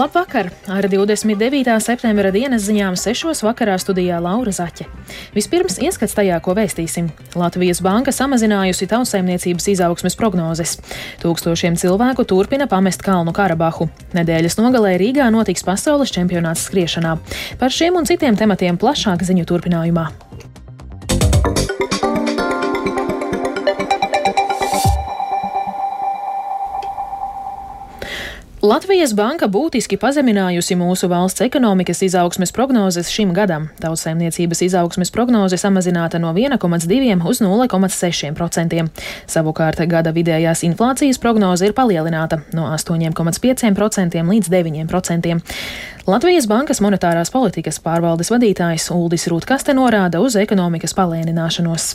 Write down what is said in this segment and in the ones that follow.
Labvakar! Ar 29. septembra dienas ziņām 6. vakarā studijā Laura Zaķe. Vispirms ieskats tajā, ko vēstīsim. Latvijas banka samazinājusi tautsēmniecības izaugsmes prognozes. Tūkstošiem cilvēku turpina pamest Kalnu Karabahu. Nedēļas nogalē Rīgā notiks pasaules čempionāts skriešanā. Par šiem un citiem tematiem plašāk ziņu turpinājumā. Latvijas banka būtiski pazeminājusi mūsu valsts ekonomikas izaugsmes prognozes šim gadam. Tautsēmniecības izaugsmes prognoze samazināta no 1,2 uz 0,6%. Savukārt gada vidējās inflācijas prognoze ir palielināta no 8,5% līdz 9%. Latvijas bankas monetārās politikas pārvaldes vadītājs Uldis Rūtkaste norāda uz ekonomikas palēnināšanos.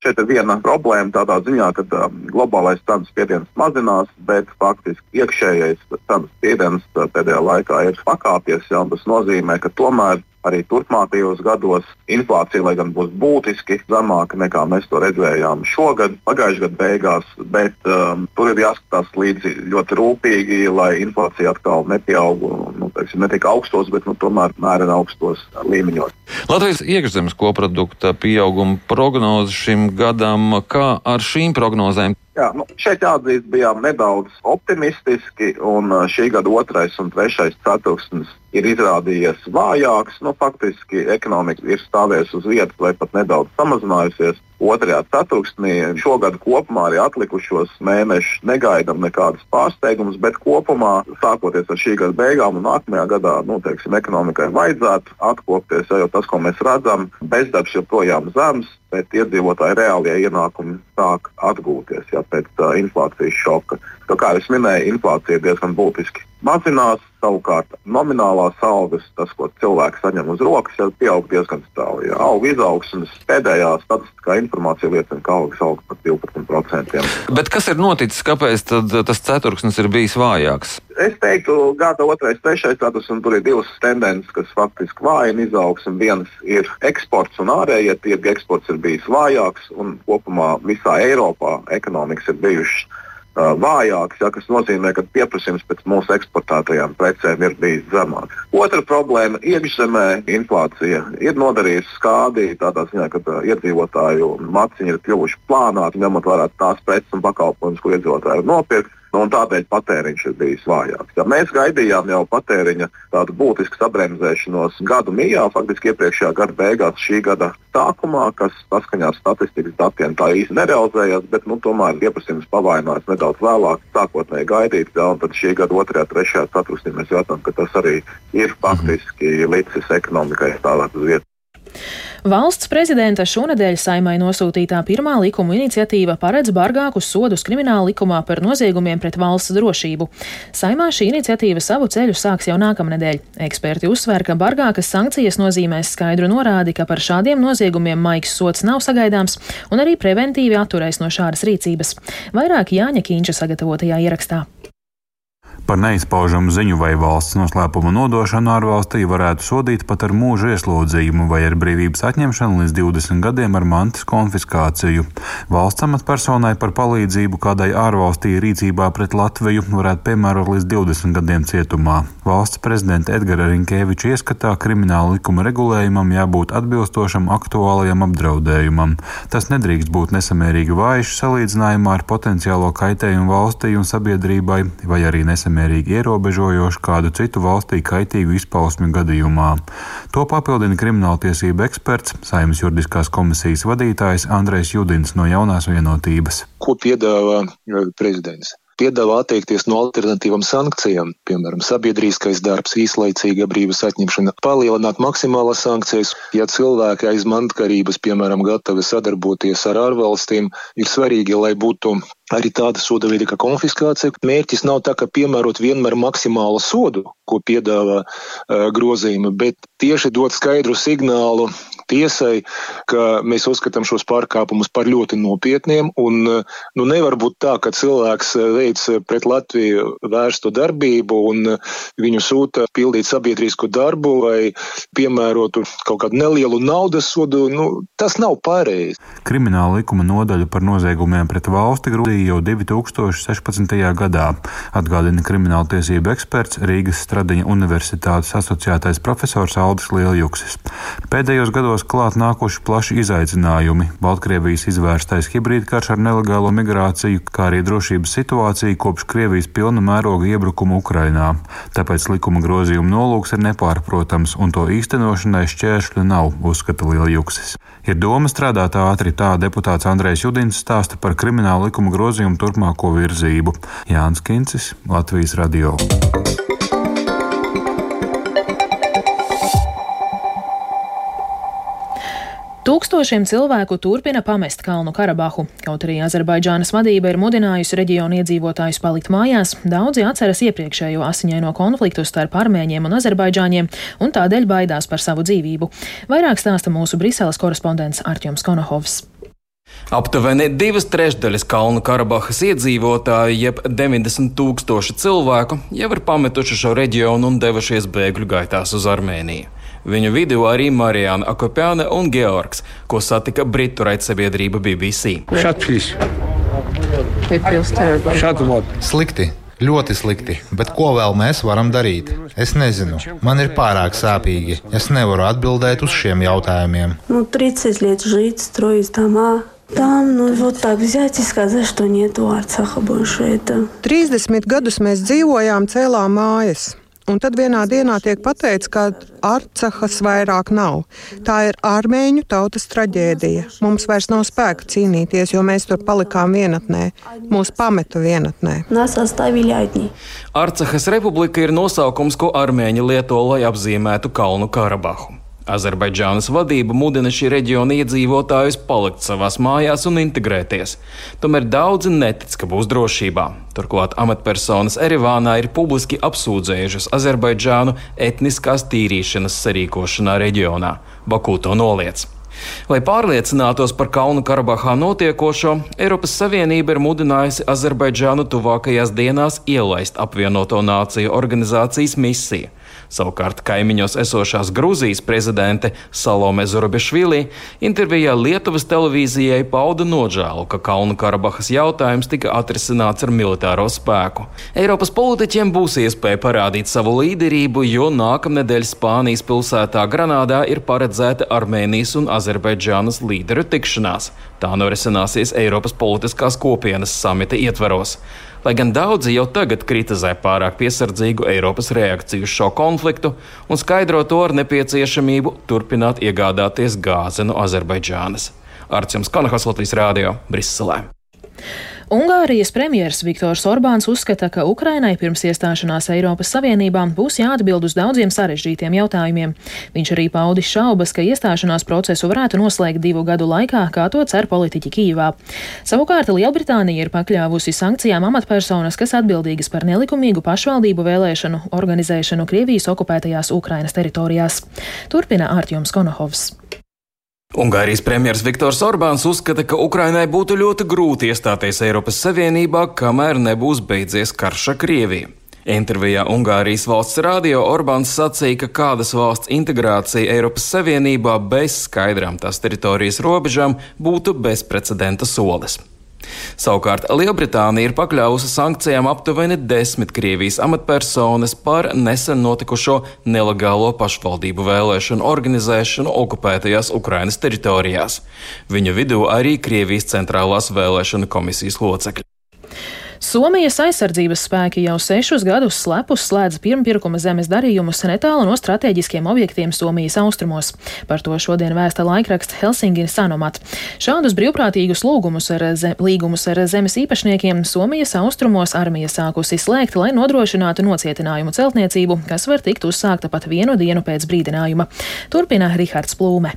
Šeit ir viena problēma tādā ziņā, ka uh, globālais cenu spiediens mazinās, bet faktiski iekšējais cenu spiediens uh, pēdējā laikā ir pakāpies. Ja, tas nozīmē, ka tomēr arī turpmākajos gados inflācija, lai gan būs būtiski zemāka nekā mēs to redzējām šogad, pagājušā gada beigās, bet um, tur ir jāskatās līdzi ļoti rūpīgi, lai inflācija atkal nepieaugtu nu, teiksim, ne tik augstos, bet nu, tomēr mērena augstos līmeņos. Latvijas iekšzemes koprodukta pieauguma prognoze šim gadam, kā ar šīm prognozēm? Jā, nu, šeit jāatzīst, bijām nedaudz optimistiski, un šī gada otrais un trešais ceturksnis ir izrādījies vājāks. Nu, faktiski ekonomika ir stāvējusi uz vietas vai pat nedaudz samazinājusies. Otrajā ceturksnī šogad kopumā arī atlikušos mēnešus negaidām nekādas pārsteigumus, bet kopumā, sākoties ar šī gada beigām un nākamajā gadā, nu, teiksim, ekonomikai vajadzētu atkopties, jo tas, ko mēs redzam, bezdarbs joprojām zems, bet iedzīvotāji reālie ienākumi sāk atgūties ja, pēc uh, inflācijas šoka. Tā kā jau minēju, inflācija diezgan būtiski mazinās. Savukārt, nominālās algas, tas, ko cilvēks saņem uz rokas, jau pieaug diezgan strauji. Ja. Alga izaugsmes pēdējā statistiskā informācija liecina, ka algas aug par 12%. Bet kas ir noticis? Kāpēc tas ceturksnis ir bijis vājāks? Es teiktu, gada otrais, trešais status, un tur ir divas tendences, kas faktiski vājina izaugsmu. Viens ir eksports un ārējie tirgi. Eksports ir bijis vājāks, un kopumā visā Eiropā ekonomikas ir bijušas vājāks, ja, kas nozīmē, ka pieprasījums pēc mūsu eksportētajām precēm ir bijis zemāks. Otra problēma - iekšzemē inflācija ir nodarījusi skādi tādā ziņā, ka iedzīvotāju maciņi ir kļuvuši plānāki, ņemot vērā tās preces un pakalpojumus, ko iedzīvotāji var nopirkt. Nu, tādēļ patēriņš ir bijis vājāks. Ja mēs gaidījām jau patēriņa tādu būtisku sabremzēšanos gadu mijā, faktiski iepriekšējā gada beigās, šī gada sākumā, kas saskaņā ar statistikas datiem tā īsti nerealizējās, bet nu, tomēr pieprasījums pavainojās nedaudz vēlāk, sākotnēji gaidīt. Ja, tad šī gada 2. un 3. ceturksnī mēs jūtam, ka tas arī ir faktiski licis ekonomikai stāvēt uz vietas. Valsts prezidenta šonadēļ saimai nosūtītā pirmā likuma iniciatīva paredz bargākus sodus krimināla likumā par noziegumiem pret valsts drošību. Saimā šī iniciatīva savu ceļu sāks jau nākamnedēļ. Eksperti uzsver, ka bargākas sankcijas nozīmēs skaidru norādi, ka par šādiem noziegumiem maigs sots nav sagaidāms un arī preventīvi atturēs no šādas rīcības. Vairāk Jāņa Kīņša sagatavotajā ierakstā. Par neizpaužamu ziņu vai valsts noslēpuma nodošanu ārvalstī varētu sodīt pat ar mūža ieslodzījumu vai ar brīvības atņemšanu līdz 20 gadiem ar mantas konfiskāciju. Valsts amatpersonai par palīdzību kādai ārvalstī rīcībā pret Latviju varētu piemērot līdz 20 gadiem cietumā. Valsts prezidenta Edgara Rinkēviča ieskatā krimināla likuma regulējumam jābūt atbilstošam aktuālajam apdraudējumam. Tas nedrīkst būt nesamērīgi vājš salīdzinājumā ar potenciālo kaitējumu valstī un sabiedrībai vai arī nesamērīgi nesamērīgi ierobežojoši kādu citu valstī kaitīgu izpausmi gadījumā. To papildina krimināltiesība eksperts, Saimnes juridiskās komisijas vadītājs Andrejs Judins no jaunās vienotības. Ko piedāvā eh, prezidents? Piedāvā atteikties no alternatīvām sankcijām, piemēram, sabiedriskais darbs, īslaicīga brīvības atņemšana, palielināt maksimālas sankcijas. Ja cilvēki aiz mantkarības, piemēram, gatavi sadarboties ar ārvalstīm, ir svarīgi, lai būtu arī tāda soda veida kā konfiskācija. Mērķis nav tā, ka piemērot vienmēr maksimālu sodu, ko piedāvā uh, grozījumi, bet tieši dot skaidru signālu tiesai, ka mēs uzskatām šos pārkāpumus par ļoti nopietniem. Un, nu, nevar būt tā, ka cilvēks veic pret Latviju vērstu darbību un viņu sūta pildīt sabiedrisku darbu vai piemērotu kaut kādu nelielu naudas sodu. Nu, tas nav pareizi. Krimināla likuma nodaļa par noziegumiem pret valsti grūdīja jau 2016. gadā, atgādina krimināla tiesība eksperts Rīgas Stradiņa Universitātes asociētais profesors Aldis Lieljuksis. Pēdējos gados klāt nākuši plaši izaicinājumi - Baltkrievijas izvērstais hibrīdkarš ar nelegālo migrāciju, kā arī drošības situācija kopš Krievijas pilna mēroga iebrukuma Ukrainā. Tāpēc likuma grozījuma nolūks ir nepārprotams, un to īstenošanai šķēršļu nav, uzskata Lieljuksis. Ir doma strādāt ātri, tā deputāts Andrejs Judins stāsta par kriminālu likuma grozījumu turpmāko virzību. Jānis Kincis, Latvijas radio. Tūkstošiem cilvēku turpina pamest Kalnu Karabahu. Kaut arī Azerbaidžānas vadība ir mudinājusi reģionu iedzīvotājus palikt mājās, daudzi atceras iepriekšējo asiņaino konfliktu starp armēņiem un azerbaidžāņiem un tādēļ baidās par savu dzīvību. Vairāk stāsta mūsu Briseles korespondents Artjoms Konohovs. Aptuveni divas trešdaļas Kalnu Karabahas iedzīvotāju, jeb 90 tūkstoši cilvēku, jau ir pametuši šo reģionu un devušies bēgļu gaitās uz Armēniju. Viņu vidū arī Marijāna Akopjāne un Georgs, ko satika Britu raidsabiedrība BBC. Slikti. Ļoti slikti, bet ko vēl mēs varam darīt? Es nezinu, man ir pārāk sāpīgi. Es nevaru atbildēt uz šiem jautājumiem. Nu, 30 лет жить, строить дома, Там, nu, вот так взять и сказать, что нету Арцаха больше. Это... 30 gadus mēs dzīvojām, cēlām mājas. Un tad vienā dienā tiek pateikts, ka Arcahas vairāk nav. Tā ir armēņu tautas traģēdija. Mums vairs nav spēka cīnīties, jo mēs tur palikām vienatnē. Mūs pameta vienatnē. Arcahas republika ir nosaukums, ko armēņi lieto, lai apzīmētu Kalnu Karabahu. Azerbaidžānas vadība mudina šī reģiona iedzīvotājus palikt savās mājās un integrēties. Tomēr daudzi netic, ka būs drošībā. Turklāt amatpersonas Erevānā ir publiski apsūdzējušas Azerbaidžānu etniskās tīrīšanas sarīkošanā reģionā. Baku to noliedz. Lai pārliecinātos par Kalnu Karabahā notiekošo, Eiropas Savienība ir mudinājusi Azerbaidžānu tuvākajās dienās ielaist apvienoto nāciju organizācijas misiju. Savukārt kaimiņos esošās Grūzijas prezidente Salome Zurabišvili intervijā Lietuvas televīzijai pauda nožēlu, ka Kalnu Karabahas jautājums tika atrisināts ar militāro spēku. Eiropas politiķiem būs iespēja parādīt savu līderību, jo nākamnedēļ Spānijas pilsētā Granādā ir paredzēta Armēnijas un Azerbaidžānas līderu tikšanās. Tā norisināsies Eiropas politiskās kopienas samita ietveros lai gan daudzi jau tagad kritizē pārāk piesardzīgu Eiropas reakciju uz šo konfliktu un skaidro to ar nepieciešamību turpināt iegādāties gāzi no Azerbaidžānas. Arcjums Kanahas Latvijas Rādio Briselē. Ungārijas premjerministrs Viktors Orbāns uzskata, ka Ukrainai pirms iestāšanās Eiropas Savienībā būs jāatbild uz daudziem sarežģītiem jautājumiem. Viņš arī paudis šaubas, ka iestāšanās procesu varētu noslēgt divu gadu laikā, kā to cer politiķi Kīvā. Savukārt Lielbritānija ir pakļāvusi sankcijām amatpersonas, kas atbildīgas par nelikumīgu pašvaldību vēlēšanu organizēšanu Krievijas okupētajās Ukrainas teritorijās. Turpina Ārtjoms Konohovs. Ungārijas premjerministrs Viktors Orbāns uzskata, ka Ukrainai būtu ļoti grūti iestāties Eiropas Savienībā, kamēr nebūs beidzies karš ar Krieviju. Intervijā Ungārijas valsts radio Orbāns sacīja, ka kādas valsts integrācija Eiropas Savienībā bez skaidrām tās teritorijas robežām būtu bezprecedenta solis. Savukārt Lielbritānija ir pakļāvusi sankcijām aptuveni desmit Krievijas amatpersonas par nesen notikušo nelegālo pašvaldību vēlēšanu organizēšanu okupētajās Ukrainas teritorijās. Viņa vidū arī Krievijas centrālās vēlēšana komisijas locekļi. Somijas aizsardzības spēki jau sešus gadus slepus slēdz pirmpirkuma zemes darījumus netālu no strateģiskiem objektiem Somijas austrumos. Par to šodien vēsta laikraksts Helsinki Sanomat. Šādus brīvprātīgus lūgumus ar zem, līgumus ar zemes īpašniekiem Somijas austrumos armija sākusi slēgt, lai nodrošinātu nocietinājumu celtniecību, kas var tikt uzsākta pat vienu dienu pēc brīdinājuma. Turpina Rihards Plūme.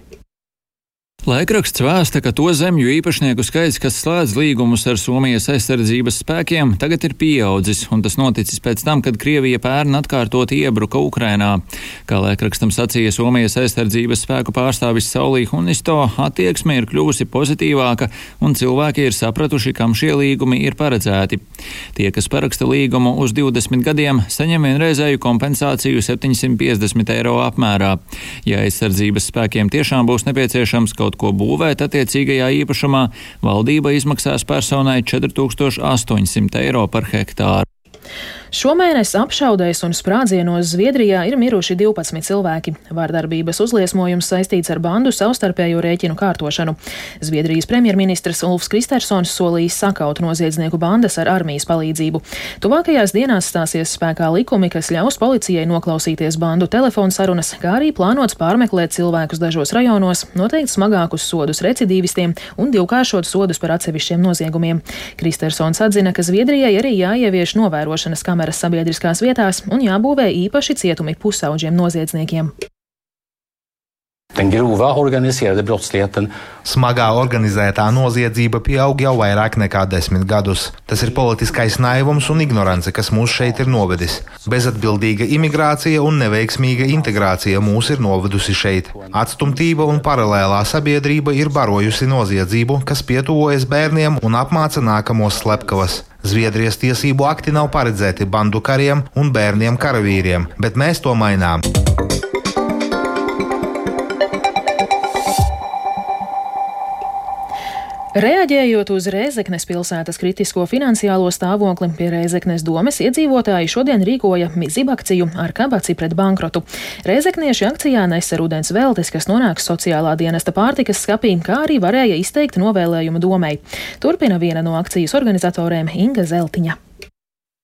Laikraksts vēsta, ka to zemju īpašnieku skaits, kas slēdz līgumus ar Somijas aizsardzības spēkiem, tagad ir pieaudzis, un tas noticis pēc tam, kad Krievija pērn atkārtot iebruka Ukrainā. Kā laikrakstam sacīja Somijas aizsardzības spēku pārstāvis Saulī Hunisto, attieksme ir kļuvusi pozitīvāka, un cilvēki ir sapratuši, kam šie līgumi ir paredzēti. Tie, kas paraksta līgumu uz 20 gadiem, saņem vienreizēju kompensāciju 750 eiro apmērā. Ja aizsardzības spēkiem tiešām būs nepieciešams kaut kaut ko būvēt attiecīgajā īpašumā, valdība izmaksās personai 4800 eiro par hektāru. Šomēnes apšaudēs un sprādzienos Zviedrijā ir miruši 12 cilvēki. Vārdarbības uzliesmojums saistīts ar bandu savstarpējo rēķinu kārtošanu. Zviedrijas premjerministrs Ulfs Kristersons solījis sakaut noziedznieku bandas ar armijas palīdzību. Tuvākajās dienās stāsies spēkā likumi, kas ļaus policijai noklausīties bandu telefonu sarunas, kā arī plānots pārmeklēt cilvēkus dažos rajonos, noteikt smagākus sodus recidīvistiem un divkāršot sodus par atsevišķiem noziegumiem. Kristersons atzina, ka Zviedrijai arī jāievieš novērošanas kameras kameras sabiedriskās vietās un jābūvē īpaši cietumi pusauģiem noziedzniekiem. Den grova organiserade brottsligheten. Smagā organizētā noziedzība pieaug jau vairāk nekā desmit gadus. Tas ir politiskais naivums un ignorance, kas mūs šeit ir novedis. Bezatbildīga imigrācija un neveiksmīga integrācija mūs ir novedusi šeit. Atstumtība un paralēlā sabiedrība ir barojusi noziedzību, kas pietuvojas bērniem un apmāca nākamos slepkavas. Zviedrijas tiesību akti nav paredzēti bandu kariem un bērniem karavīriem, bet mēs to mainām. Reaģējot uz Rēzeknes pilsētas kritisko finansiālo stāvokli, pie Rēzeknes domes iedzīvotāji šodien rīkoja zibakciju ar kabaci pret bankrotu. Rēzeknieši akcijā nesa rudens veltes, kas nonāks sociālā dienesta pārtikas skapī, kā arī varēja izteikt novēlējumu domai. Turpina viena no akcijas organizatoriem Inga Zeltiņa.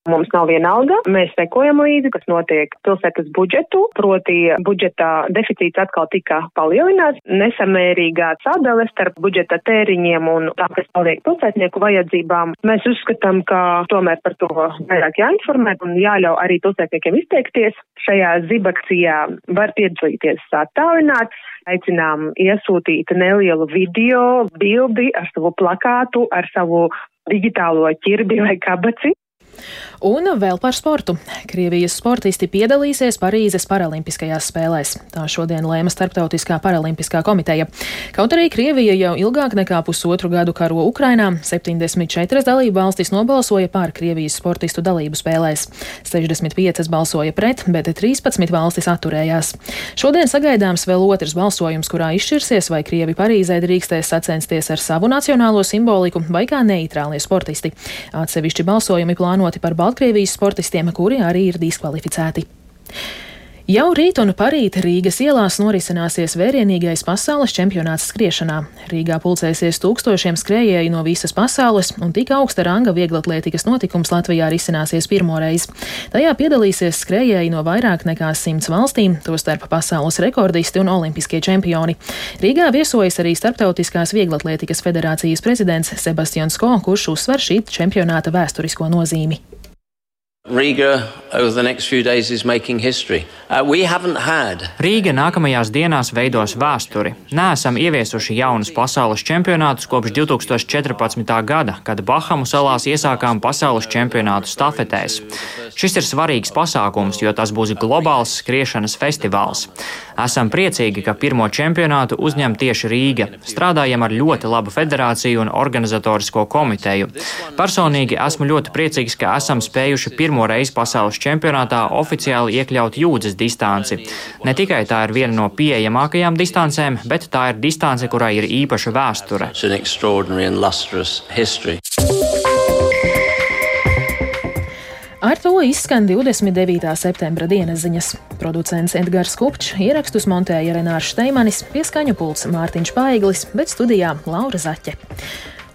Mums nav viena alga, mēs sekojam līdzi, kas notiek pilsētas budžetu, proti budžeta deficīts atkal tika palielināts, nesamērīgā sadale starp budžeta tēriņiem un tā, kas paliek pilsētnieku vajadzībām. Mēs uzskatām, ka tomēr par to vairāk jāinformē un jāļauj arī pilsētniekiem izteikties. Šajā zibakcijā var piedalīties attālināt. Aicinām iesūtīt nelielu video, bildi ar savu plakātu, ar savu digitālo ķirbi vai kabaci. Un vēl par sportu. Krievijas sportisti piedalīsies Parīzes Paralimpiskajās spēlēs. Tā šodien lēma Starptautiskā paralimpiskā komiteja. Kaut arī Krievija jau ilgāk nekā pusotru gadu karo Ukrainā, 74 dalību valstis nobalsoja pār Krievijas sportistu dalību spēlēs. 65 balsoja pret, bet 13 valstis atturējās. Šodien sagaidāms vēl otrs balsojums, kurā izšķirsies, vai Krievi Parīzē drīkstēs sacensties ar savu nacionālo simboliku vai kā neitrālie sportisti. Atsevišķi balsojumi plānoti par balsojumiem Baltkrievijas sportistiem, kuri arī ir diskvalificēti. Jau rīt un parīt Rīgas ielās norisināsies vērienīgais pasaules čempionāts skriešanā. Rīgā pulcēsies tūkstošiem skrējēju no visas pasaules, un tik augsta ranga vieglatlētikas notikums Latvijā risināsies pirmoreiz. Tajā piedalīsies skrējēji no vairāk nekā simts valstīm, tostarp pasaules rekordisti un olimpiskie čempioni. Rīgā viesojas arī Starptautiskās vieglatlētikas federācijas prezidents Sebastians Ko, kurš uzsver šī čempionāta vēsturisko nozīmi. Riga over the next few days is making history. Uh, we haven't had. Rīga nākamajās dienās veidos vēsturi. Nesam ieviesuši jaunus pasaules čempionātus kopš 2014. gada, kad Bahamu salās iesākām pasaules čempionātu stafetēs. Šis ir svarīgs pasākums, jo tas būs globāls skriešanas festivāls. Esam priecīgi, ka pirmo čempionātu uzņem tieši Rīga. Strādājam ar ļoti labu federāciju un organizatorisko komiteju. Personīgi esmu ļoti priecīgs, ka esam spējuši pirmo pirmo reizi pasaules čempionātā oficiāli iekļaut jūdzes distanci. Ne tikai tā ir viena no pieejamākajām distancēm, bet tā ir distance, kurai ir īpaša vēsture. Ar to izskan 29. septembra dienas ziņas. Producents Edgars Kupčs, ierakstus montēja Renārs Steimanis, pieskaņu pults Mārtiņš Paiglis, bet studijā Laura Zaķe.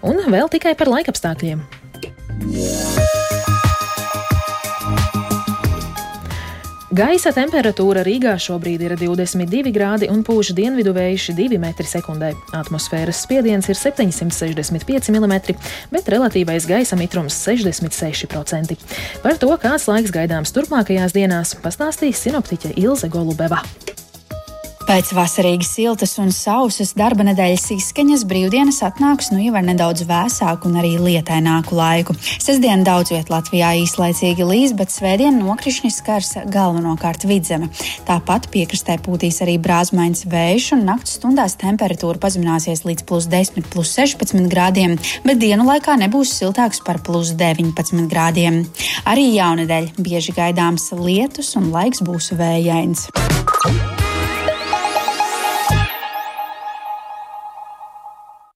Un vēl tikai par laikapstākļiem. Gaisa temperatūra Rīgā šobrīd ir 22 grādi un pūš dienvidu vējš 2 m2. Atmosfēras spiediens ir 765 mm, bet relatīvais gaisa mitrums 66%. Par to, kāds laiks gaidāms turpmākajās dienās, pastāstīs sinoptiķe Ilze Golubeva. Pēc vasarīgi siltas un sausas darba nedēļas izskaņas brīvdienas atnāks nu jau ar nedaudz vēsāku un arī lietaināku laiku. Sestdien daudz viet Latvijā īslaicīgi līs, bet svētdien nokrišņi skars galvenokārt vidzeme. Tāpat piekrastē pūtīs arī brāzmains vējš un naktas stundās temperatūra pazemināsies līdz plus 10, plus 16 grādiem, bet dienu laikā nebūs siltāks par plus 19 grādiem. Arī jaunadēļ bieži gaidāms lietus un laiks būs vējains.